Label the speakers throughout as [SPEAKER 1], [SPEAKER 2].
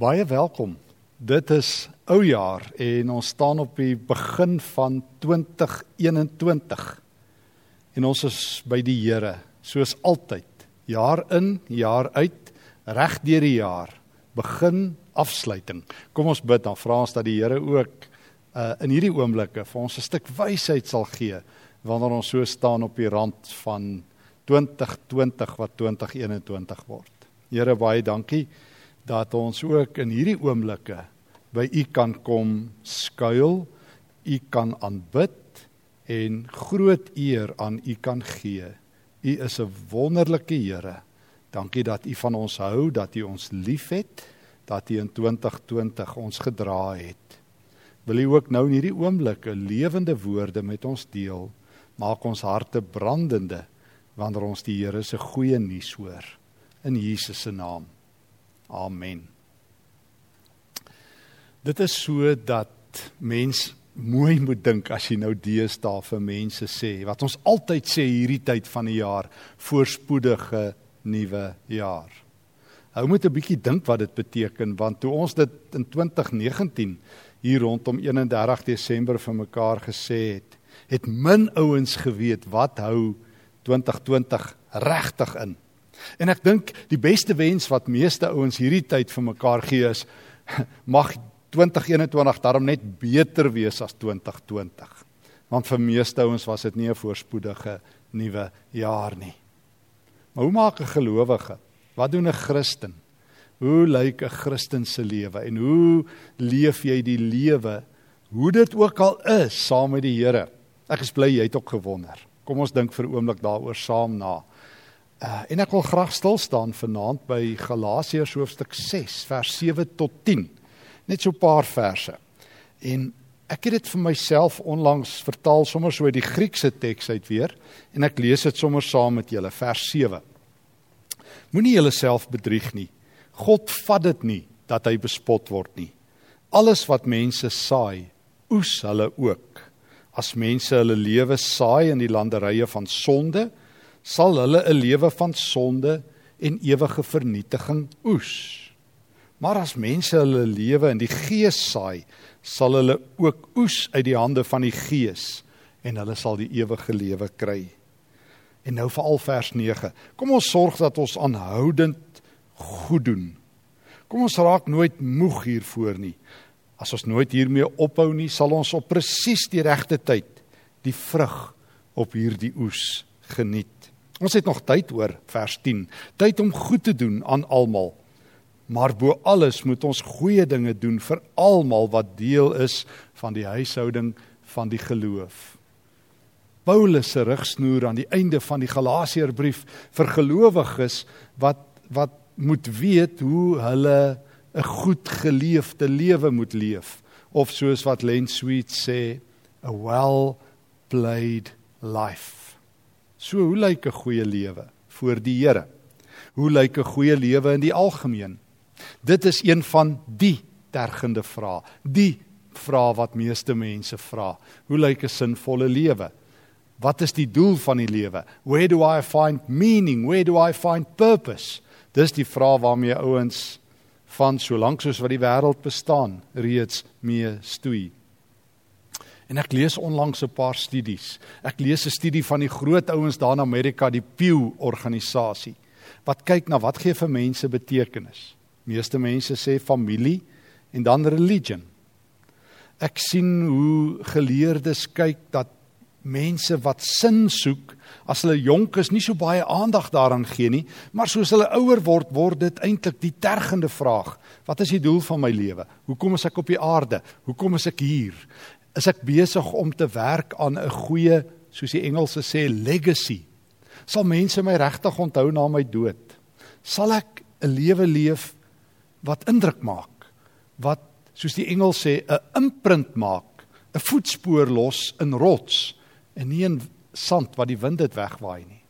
[SPEAKER 1] Baie welkom. Dit is ou jaar en ons staan op die begin van 2021. En ons is by die Here, soos altyd. Jaar in, jaar uit, reg deur die jaar. Begin, afsluiting. Kom ons bid dan vra ons dat die Here ook uh in hierdie oomblikke vir ons 'n stuk wysheid sal gee wanneer ons so staan op die rand van 2020 wat 2021 word. Here baie dankie dat ons ook in hierdie oomblikke by U kan kom skuil, U kan aanbid en groot eer aan U kan gee. U is 'n wonderlike Here. Dankie dat U van ons hou, dat U ons liefhet, dat U in 2020 ons gedra het. Wil U ook nou in hierdie oomblikke lewende woorde met ons deel? Maak ons harte brandende wanneer ons die Here se goeie nuus hoor in Jesus se naam. Amen. Dit is so dat mens mooi moet dink as jy nou deesdae vir mense sê wat ons altyd sê hierdie tyd van die jaar voorspoedige nuwe jaar. Hou moet 'n bietjie dink wat dit beteken want toe ons dit in 2019 hier rondom 31 Desember vir mekaar gesê het, het min ouens geweet wat hou 2020 regtig in. En ek dink die beste wens wat meeste ouens hierdie tyd vir mekaar gee is mag 2021 daarom net beter wees as 2020. Want vir meeste ouens was dit nie 'n voorspoedige nuwe jaar nie. Maar hoe maak 'n gelowige? Wat doen 'n Christen? Hoe lyk 'n Christen se lewe en hoe leef jy die lewe hoe dit ook al is saam met die Here? Ek is bly jy het ook gewonder. Kom ons dink vir 'n oomblik daaroor saam na. Uh, en ek wil graag stil staan vanaand by Galasiërs hoofstuk 6 vers 7 tot 10. Net so 'n paar verse. En ek het dit vir myself onlangs vertaal sommer so uit die Griekse teks uit weer en ek lees dit sommer saam met julle vers 7. Moenie jouself bedrieg nie. God vat dit nie dat hy bespot word nie. Alles wat mense saai, oes hulle ook. As mense hulle lewe saai in die landerye van sonde, sal hulle 'n lewe van sonde en ewige vernietiging oes. Maar as mense hulle lewe in die Gees saai, sal hulle ook oes uit die hande van die Gees en hulle sal die ewige lewe kry. En nou veral vers 9. Kom ons sorg dat ons aanhoudend goed doen. Kom ons raak nooit moeg hiervoor nie. As ons nooit hiermee ophou nie, sal ons op presies die regte tyd die vrug op hierdie oes geniet. Ons het nog tyd oor vers 10. Tyd om goed te doen aan almal. Maar bo alles moet ons goeie dinge doen vir almal wat deel is van die huishouding van die geloof. Paulus se rigsnoer aan die einde van die Galasiërbrief vir gelowiges wat wat moet weet hoe hulle 'n goed geleefde lewe moet leef of soos wat Len Sweet sê a well played life. So hoe lyk 'n goeie lewe voor die Here? Hoe lyk 'n goeie lewe in die algemeen? Dit is een van die tergende vrae. Die vrae wat meeste mense vra. Hoe lyk 'n sinvolle lewe? Wat is die doel van die lewe? Where do I find meaning? Where do I find purpose? Dis die vraag waarmee ouens van solank soos wat die wêreld bestaan reeds mee stoei. En ek lees onlangs 'n paar studies. Ek lees 'n studie van die groot ouens daar in Amerika, die Pew organisasie, wat kyk na wat gee vir mense betekenis. Meeste mense sê familie en dan religion. Ek sien hoe geleerdes kyk dat mense wat sin soek as hulle jonk is nie so baie aandag daaraan gee nie, maar soos hulle ouer word, word dit eintlik die tergende vraag: Wat is die doel van my lewe? Hoekom is ek op die aarde? Hoekom is ek hier? Is ek besig om te werk aan 'n goeie, soos die Engelse sê, legacy. Sal mense my regtig onthou na my dood? Sal ek 'n lewe leef wat indruk maak? Wat soos die Engels sê, 'n imprint maak, 'n voetspoor los in rots en nie in sand wat die wind dit wegwaai nie.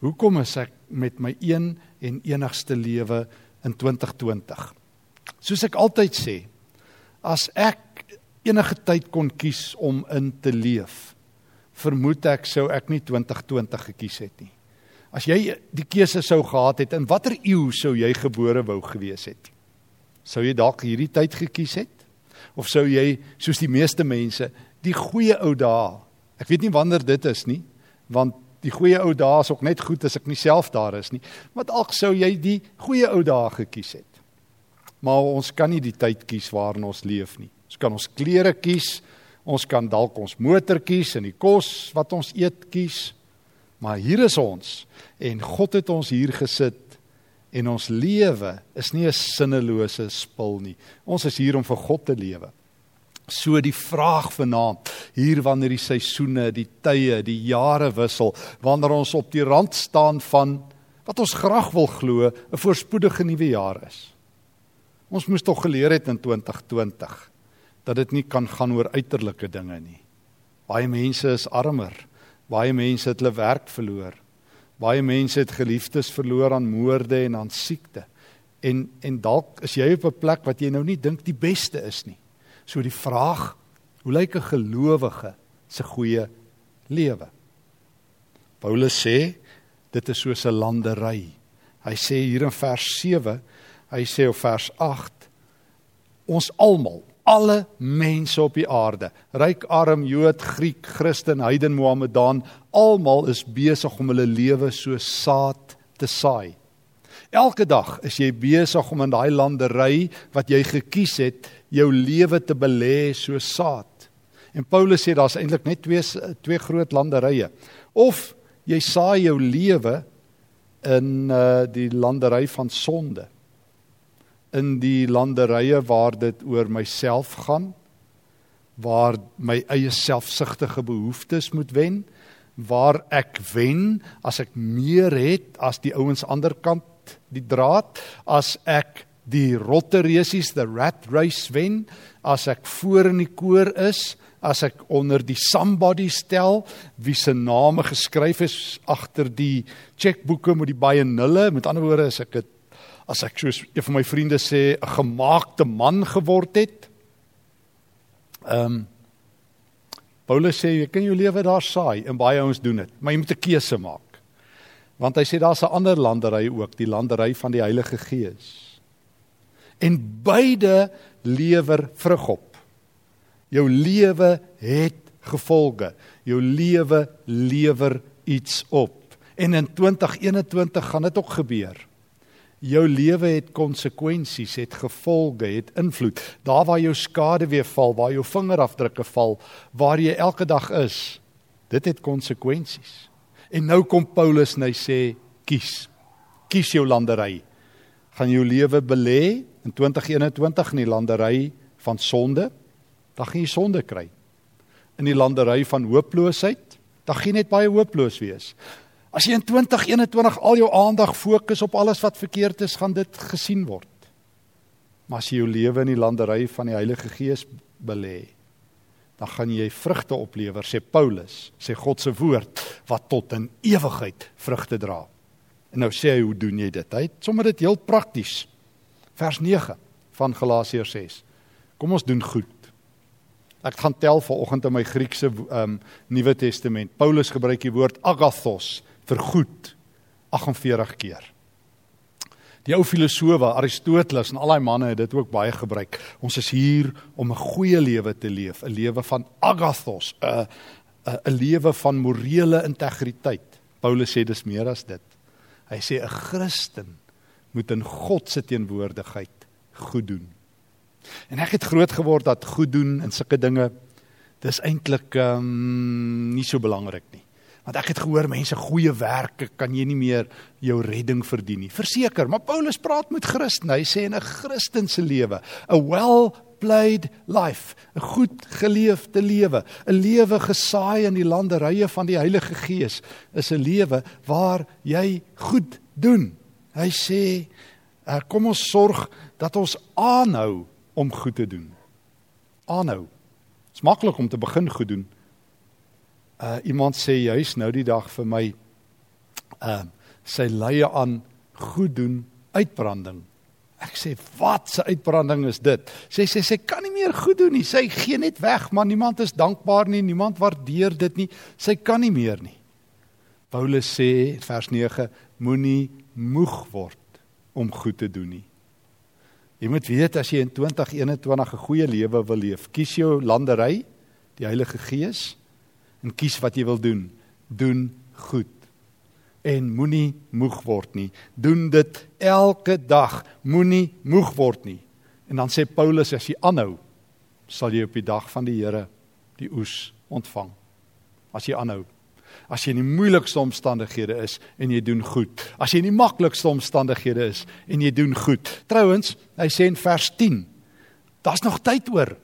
[SPEAKER 1] Hoekom is ek met my een en enigste lewe in 2020? Soos ek altyd sê, as ek enige tyd kon kies om in te leef, vermoed ek sou ek nie 2020 gekies het nie. As jy die keuse sou gehad het in watter eeu sou jy gebore wou gewees het? Sou jy dalk hierdie tyd gekies het? Of sou jy soos die meeste mense die goeie ou dae. Ek weet nie wanneer dit is nie, want die goeie ou dae is ook net goed as ek nie self daar is nie. Maar dalk sou jy die goeie ou dae gekies het. Maar ons kan nie die tyd kies waarin ons leef nie. Ons kan ons klere kies, ons kan dalk ons motor kies en die kos wat ons eet kies. Maar hier is ons en God het ons hier gesit en ons lewe is nie 'n sinnelose spil nie. Ons is hier om vir God te lewe. So die vraag vanaand, hier wanneer die seisoene, die tye, die jare wissel, wanneer ons op die rand staan van wat ons graag wil glo, 'n voorspoedige nuwe jaar is. Ons moes tog geleer het in 2020 dat dit nie kan gaan oor uiterlike dinge nie. Baie mense is armer. Baie mense het hulle werk verloor. Baie mense het geliefdes verloor aan moorde en aan siekte. En en dalk is jy op 'n plek wat jy nou nie dink die beste is nie. So die vraag, hoe lyk 'n gelowige se goeie lewe? Paulus sê dit is soos 'n landery. Hy sê hier in vers 7, hy sê op vers 8 ons almal alle mense op die aarde, ryk, arm, Jood, Griek, Christen, heiden, Mohammedaan, almal is besig om hulle lewe so saad te saai. Elke dag is jy besig om in daai landery wat jy gekies het, jou lewe te belê so saad. En Paulus sê daar's eintlik net twee twee groot landerye. Of jy saai jou lewe in uh die landery van sonde in die landerye waar dit oor myself gaan waar my eie selfsugtige behoeftes moet wen waar ek wen as ek meer het as die ouens ander kant die draad as ek die rotte resies the rat race wen as ek voor in die koor is as ek onder die somebody stel wie se name geskryf is agter die chequeboeke met die baie nulle met ander woorde as ek het as ek soos een van my vriende sê 'n gemaakte man geword het. Ehm um, Paulus sê jy kan jou lewe daar saai en baie ouens doen dit, maar jy moet 'n keuse maak. Want hy sê daar's 'n ander landery ook, die landery van die Heilige Gees. En beide lewer vrug op. Jou lewe het gevolge. Jou lewe lewer iets op. En in 2021 gaan dit ook gebeur. Jou lewe het konsekwensies, het gevolge, het invloed. Daar waar jou skade weer val, waar jou vingerafdrukke val, waar jy elke dag is, dit het konsekwensies. En nou kom Paulus en hy sê: "Kies. Kies jou landery. Gaan jou lewe belê in 2021 in die landery van sonde, dan gaan jy sonde kry. In die landery van hooploosheid, dan gaan jy net baie hooploos wees. As jy in 2021 al jou aandag fokus op alles wat verkeerd is, gaan dit gesien word. Maar as jy jou lewe in die landery van die Heilige Gees belê, dan gaan jy vrugte oplewer, sê Paulus, sê God se woord wat tot in ewigheid vrugte dra. En nou sê hy, hoe doen jy dit? Hy sommer dit heel prakties. Vers 9 van Galasiërs 6. Kom ons doen goed. Ek gaan tel vanoggend in my Griekse um Nuwe Testament. Paulus gebruik die woord agathos vir goed 48 keer. Die ou filosowe Aristoteles en al daai manne het dit ook baie gebruik. Ons is hier om 'n goeie lewe te leef, 'n lewe van agathos, 'n 'n lewe van morele integriteit. Paulus sê dis meer as dit. Hy sê 'n Christen moet in God se teenwoordigheid goed doen. En ek het groot geword dat goed doen en sulke dinge dis eintlik ehm um, nie so belangrik nie. Want ek het gehoor mense goeie werke kan jy nie meer jou redding verdien nie. Verseker, maar Paulus praat met Christen. Hy sê in 'n Christen se lewe, a well played life, 'n goed geleefde lewe, 'n lewe gesaai in die landerye van die Heilige Gees, is 'n lewe waar jy goed doen. Hy sê, uh, kom ons sorg dat ons aanhou om goed te doen. Aanhou. Dit is maklik om te begin goed doen. Uh iemand sê juis nou die dag vir my uh sy leie aan goed doen uitbranding. Ek sê wat se uitbranding is dit? Sê sy sê kan nie meer goed doen nie. Sy gee net weg, maar niemand is dankbaar nie, niemand waardeer dit nie. Sy kan nie meer nie. Paulus sê vers 9 moenie moeg word om goed te doen nie. Jy moet weet as jy in 2021 'n goeie lewe wil leef, kies jou landery, die Heilige Gees en kies wat jy wil doen. Doen goed. En moenie moeg word nie. Doen dit elke dag. Moenie moeg word nie. En dan sê Paulus as jy aanhou, sal jy op die dag van die Here die oes ontvang. As jy aanhou. As jy in die moeilikste omstandighede is en jy doen goed. As jy in die maklikste omstandighede is en jy doen goed. Trouwens, hy sê in vers 10, daar's nog tyd oor.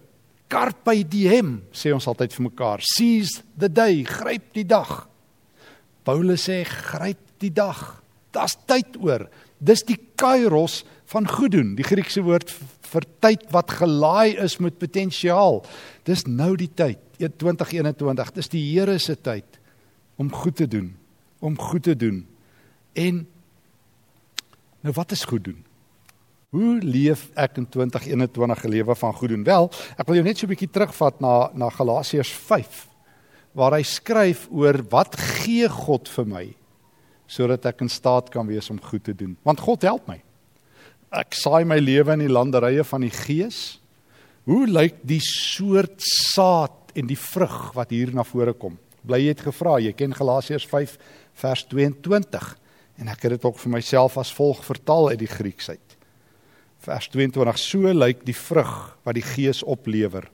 [SPEAKER 1] Carpe diem, sê ons altyd vir mekaar. Seize the day, gryp die dag. Paulus sê gryp die dag. Daar's tyd oor. Dis die kairos van goed doen. Die Griekse woord vir tyd wat gelaai is met potensiaal. Dis nou die tyd, 2021. Dis die Here se tyd om goed te doen, om goed te doen. En nou wat is goed doen? Hoe leef ek in 2021 'n lewe van goed doen? Wel, ek wil jou net so 'n bietjie terugvat na na Galasiërs 5 waar hy skryf oor wat gee God vir my sodat ek in staat kan wees om goed te doen. Want God help my ek saai my lewe in die landerye van die gees. Hoe lyk die soort saad en die vrug wat hier na vore kom? Bly jy het gevra, jy ken Galasiërs 5 vers 22 en ek het dit ook vir myself as volg vertaal uit die Grieks uit. Vers 22: So lyk die vrug wat die gees oplewer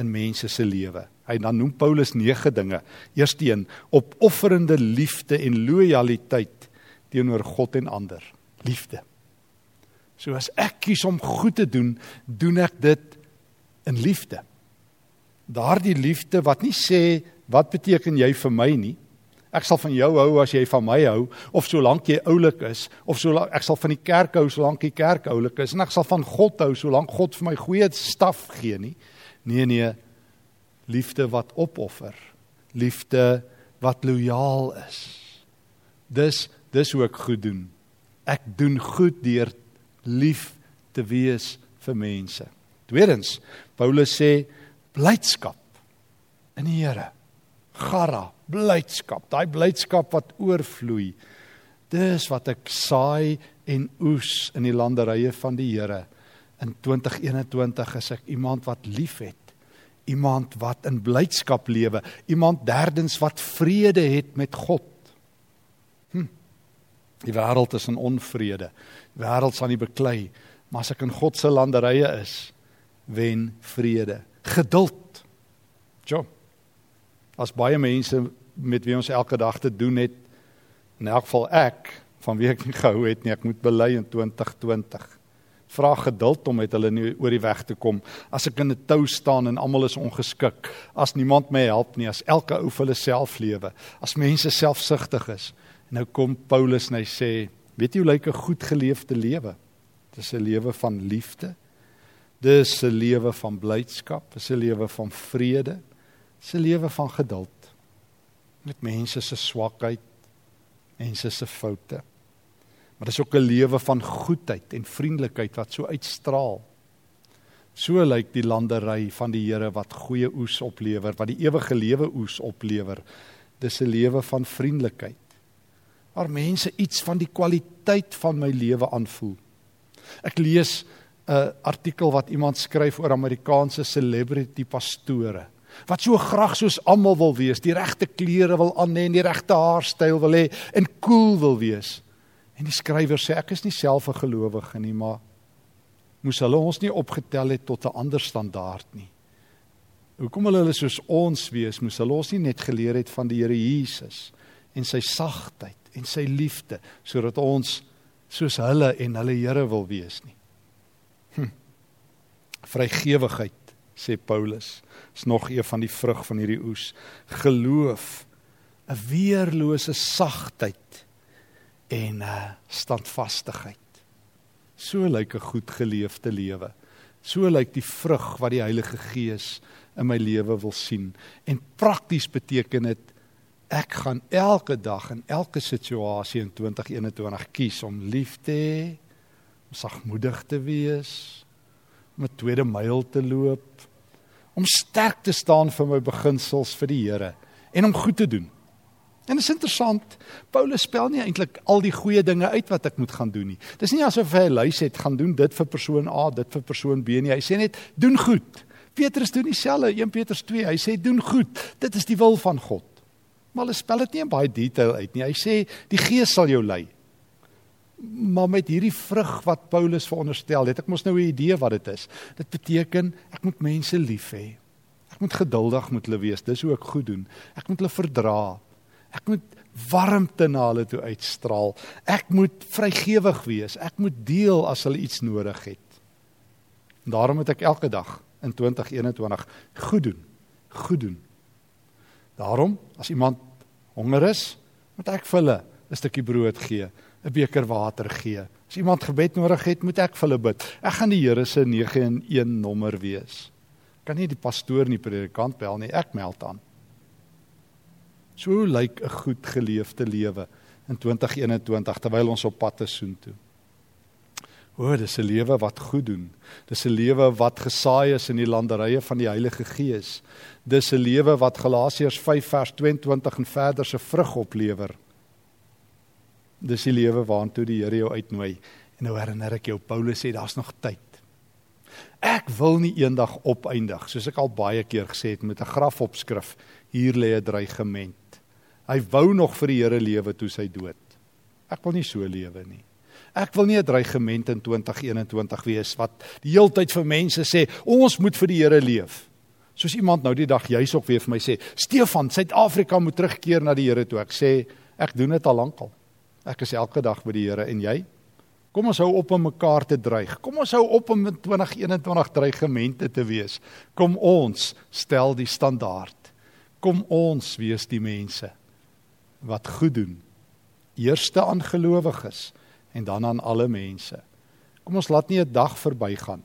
[SPEAKER 1] in mense se lewe. Hy dan noem Paulus 9 dinge. Eersteen, opofferende liefde en lojaliteit teenoor God en ander. Liefde. So as ek kies om goed te doen, doen ek dit in liefde. Daardie liefde wat nie sê wat beteken jy vir my nie. Ek sal van jou hou as jy van my hou of solank jy oulik is of solank ek sal van die kerk hou solank die kerk oulik is en ek sal van God hou solank God vir my goeie staf gee nie. Nee nee. Liefde wat opoffer. Liefde wat lojaal is. Dis dis hoe ek goed doen. Ek doen goed deur lief te wees vir mense. Tweedens, Paulus sê blydskap in die Here. Garra, blydskap, daai blydskap wat oorvloei. Dis wat ek saai en oes in die landerye van die Here. In 2021 is ek iemand wat liefhet. Iemand wat in blydskap lewe, iemand derdens wat vrede het met God. Hm. Die wêreld is in onvrede wêreld sal nie beklei, maar as ek in God se landerye is, wen vrede, geduld. Jo. As baie mense met wie ons elke dag te doen het, in elk geval ek van wie ek nie gehou het nie, ek moet bely in 2020. Vra geduld om met hulle nie oor die weg te kom. As ek in 'n tou staan en almal is ongeskik, as niemand my help nie, as elke ou vir hulle self lewe, as mense selfsugtig is. En nou kom Paulus en hy sê, Weet jy hoe lyk 'n goed geleefde lewe? Dis 'n lewe van liefde. Dis 'n lewe van blydskap, dis 'n lewe van vrede, dis 'n lewe van geduld met mense se swakheid, mense se foute. Maar dis ook 'n lewe van goedheid en vriendelikheid wat so uitstraal. So lyk die landery van die Here wat goeie oes oplewer, wat die ewige lewe oes oplewer. Dis 'n lewe van vriendelikheid waar mense iets van die kwaliteit van my lewe aanvoel. Ek lees 'n artikel wat iemand skryf oor Amerikaanse celebrity pastore wat so graag soos almal wil wees, die regte klere wil aan hê en die regte haarstyl wil hê en cool wil wees. En die skrywer sê ek is nie self 'n gelowige nie, maar moes hulle ons nie opgetel het tot 'n ander standaard nie. Hoekom hulle hulle soos ons wees, moes hulle ons nie net geleer het van die Here Jesus en sy sagtheid en sy liefde sodat ons soos hulle en hulle Here wil wees nie. Hm. Vrygewigheid sê Paulus is nog een van die vrug van hierdie oes. Geloof, 'n weerlose sagtheid en 'n standvastigheid. So lyk 'n goed geleefde lewe. So lyk die vrug wat die Heilige Gees in my lewe wil sien. En prakties beteken dit ek gaan elke dag in elke situasie in 2021 kies om lief te hê, om sagmoedig te wees, om 'n tweede myl te loop, om sterk te staan vir my beginsels vir die Here en om goed te doen. En dit is interessant. Paulus spel nie eintlik al die goeie dinge uit wat ek moet gaan doen nie. Dis nie asof hy 'n lys het gaan doen dit vir persoon A, dit vir persoon B nie. Hy sê net doen goed. Petrus doen dieselfde, 1 Petrus 2. Hy sê doen goed. Dit is die wil van God. Maar hy spel dit nie in baie detail uit nie. Hy sê die Gees sal jou lei. Maar met hierdie vrug wat Paulus veronderstel, het ek mos nou 'n idee wat dit is. Dit beteken ek moet mense lief hê. Ek moet geduldig met hulle wees. Dis hoe ek goed doen. Ek moet hulle verdra. Ek moet warmte na hulle toe uitstraal. Ek moet vrygewig wees. Ek moet deel as hulle iets nodig het. En daarom moet ek elke dag in 2021 goed doen. Goed doen. Daarom as iemand honger is, moet ek vir hulle 'n stukkie brood gee, 'n beker water gee. As iemand gebed nodig het, moet ek vir hulle bid. Ek gaan die Here se 911 nommer wees. Kan nie die pastoor nie predikant bel nie, ek meld aan. So lyk 'n goed geleefde lewe in 2021 terwyl ons op pad is soontoe. O, dis 'n lewe wat goed doen. Dis 'n lewe wat gesaai is in die landerye van die Heilige Gees. Dis 'n lewe wat Galasiërs 5 vers 22 en verder se vrug oplewer. Dis die lewe waartoe die Here jou uitnooi. En nou herinner ek jou Paulus sê daar's nog tyd. Ek wil nie eendag opeindig soos ek al baie keer gesê het met 'n grafopskrif. Hier lê 'n dreigement. Hy wou nog vir die Here lewe toe sy dood. Ek wil nie so lewe nie. Ek wil nie 'n dreigement in 2021 wees wat die heeltyd vir mense sê ons moet vir die Here leef. Soos iemand nou die dag juis ook weer vir my sê, Stefan, Suid-Afrika moet terugkeer na die Here toe. Ek sê ek doen dit al lankal. Ek is elke dag by die Here en jy? Kom ons hou op om mekaar te dreig. Kom ons hou op om in 2021 dreigemente te wees. Kom ons stel die standaard. Kom ons wees die mense wat goed doen. Eerste aan gelowiges en dan aan alle mense. Kom ons laat nie 'n dag verbygaan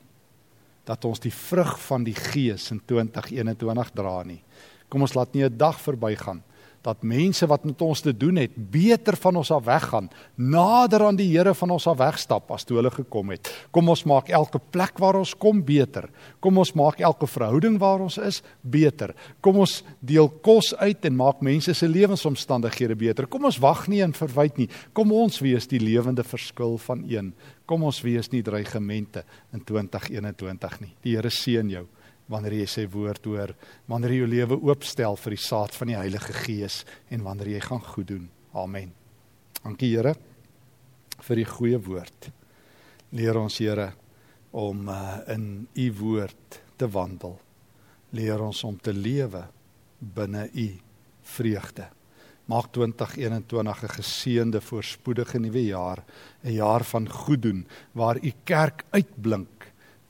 [SPEAKER 1] dat ons die vrug van die Gees in 2021 dra nie. Kom ons laat nie 'n dag verbygaan dat mense wat met ons te doen het beter van ons af weggaan, nader aan die Here van ons af wegstap as toe hulle gekom het. Kom ons maak elke plek waar ons kom beter. Kom ons maak elke verhouding waar ons is beter. Kom ons deel kos uit en maak mense se lewensomstandighede beter. Kom ons wag nie en verwyd nie. Kom ons wees die lewende verskil van een. Kom ons wees nie dreigemente in 2021 nie. Die Here seën jou wanneer jy sy woord hoor, wanneer jy jou lewe oopstel vir die saad van die Heilige Gees en wanneer jy gaan goed doen. Amen. Dankie Here vir die goeie woord. Leer ons Here om uh, in u woord te wandel. Leer ons om te lewe binne u vreugde. Maak 2021 'n geseënde voorspoedige nuwe jaar, 'n jaar van goed doen waar u kerk uitblink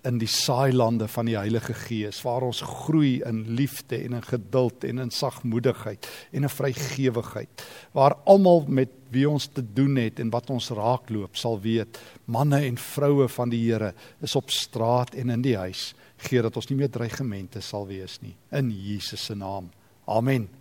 [SPEAKER 1] in die saailande van die Heilige Gees waar ons groei in liefde en in geduld en in sagmoedigheid en in vrygewigheid waar almal met wie ons te doen het en wat ons raakloop sal weet manne en vroue van die Here is op straat en in die huis gee dat ons nie meer dreigemente sal wees nie. In Jesus se naam. Amen